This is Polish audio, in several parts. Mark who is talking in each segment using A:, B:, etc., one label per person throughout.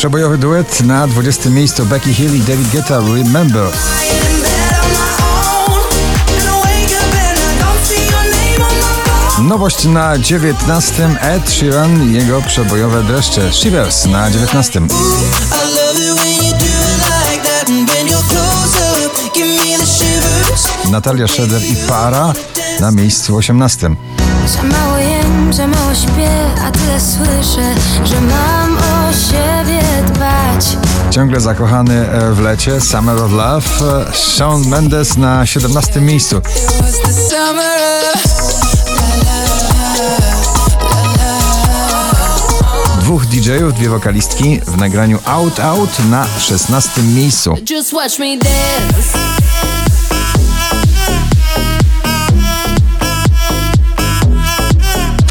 A: Przebojowy duet na 20 miejscu Becky Hill i David Guetta Remember. Nowość na 19 Ed Sheeran i jego przebojowe dreszcze Shivers na 19. Natalia Schroeder i Para na miejscu 18.
B: Za mało jem, za mało śpię, a tyle słyszę, że mam o.
A: Ciągle zakochany w lecie Summer of Love Shawn Mendes na 17 miejscu. Dwóch DJ-ów, dwie wokalistki w nagraniu Out Out na 16 miejscu.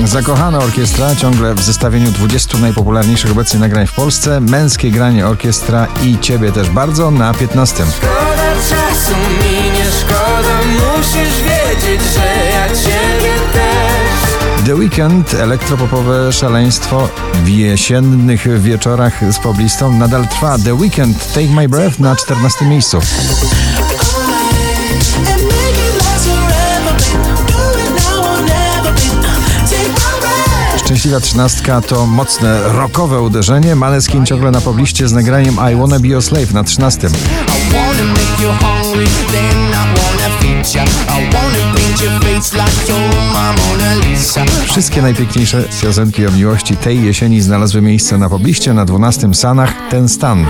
A: Zakochana orkiestra ciągle w zestawieniu 20 najpopularniejszych obecnie nagrań w Polsce. Męskie granie orkiestra i ciebie też bardzo na 15.
C: Szkoda czasu mi nie szkoda, musisz wiedzieć, że ja ciebie też.
A: The Weekend, elektropopowe szaleństwo w jesiennych wieczorach z poblistą nadal trwa. The Weekend, Take My Breath na 14 miejscu. Szczęśliwa trzynastka to mocne rockowe uderzenie. Maleskin ciągle na pobliście z nagraniem I Wanna Be Your Slave na 13.
C: I wanna make you hungry, then I wanna feed ya. I wanna paint your face like you're my Mona Lisa.
A: Wszystkie najpiękniejsze piosenki o miłości tej jesieni znalazły miejsce na pobliście na 12 Sanach Ten Stan.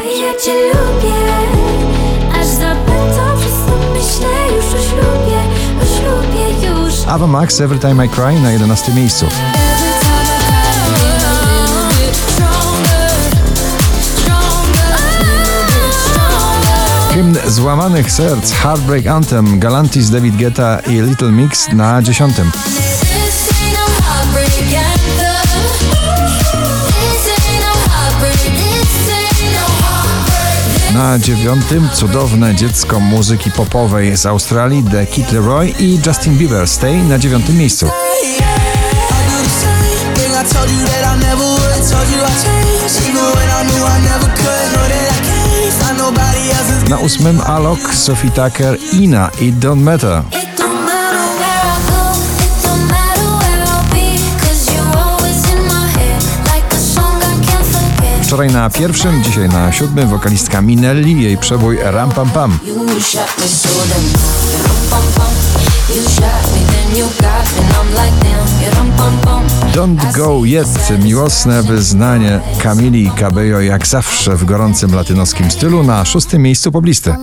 A: Ava Max Every Time I Cry na 11 miejscu. Złamanych serc Heartbreak Anthem Galantis David Guetta i Little Mix na 10. Na dziewiątym cudowne dziecko muzyki popowej z Australii The Kid Leroy i Justin Bieber Stay na dziewiątym miejscu. Na ósmym Alok, Sophie Tucker, Ina i Don't Matter. Wczoraj na pierwszym, dzisiaj na siódmym wokalistka Minelli, jej przebój Ram Pam Pam. Don't Go Yet, miłosne wyznanie Kamili Cabello jak zawsze w gorącym latynoskim stylu na szóstym miejscu poblisty.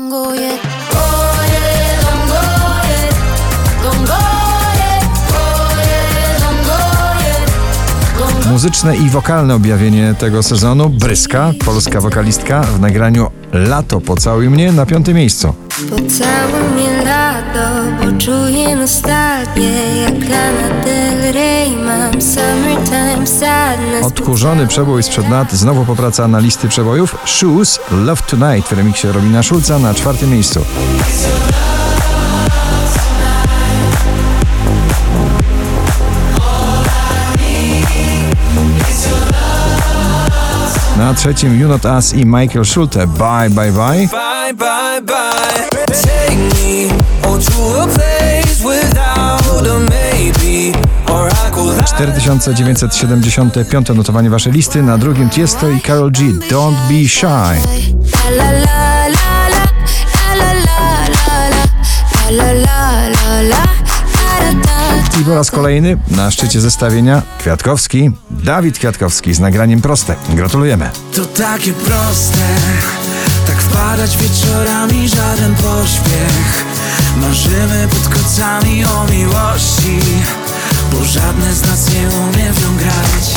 A: Muzyczne i wokalne objawienie tego sezonu. Bryska, polska wokalistka w nagraniu Lato pocałuj mnie na piątym miejscu.
B: Pocałuj mnie bo czuję nostalgię Jak Lana Del Rey mam summertime sadness
A: Odkurzony przebój sprzed lat, znowu popraca na listy przebojów Shoes Love Tonight w remiksie Robina Schulza na czwartym miejscu. Na trzecim You Not Us i Michael Schulte Bye Bye Bye.
C: Bye, bye, bye. Take me to a place without a maybe. Or I go like
A: 4975 notowanie waszej listy, na drugim Tiesto i Karol G Don't Be Shy. I po raz kolejny na szczycie zestawienia Kwiatkowski, Dawid Kwiatkowski z nagraniem proste. Gratulujemy.
C: To takie proste, tak wpadać wieczorami żaden pośpiech. Marzymy pod kocami o miłości Bo żadne z nas nie umie w nią grać.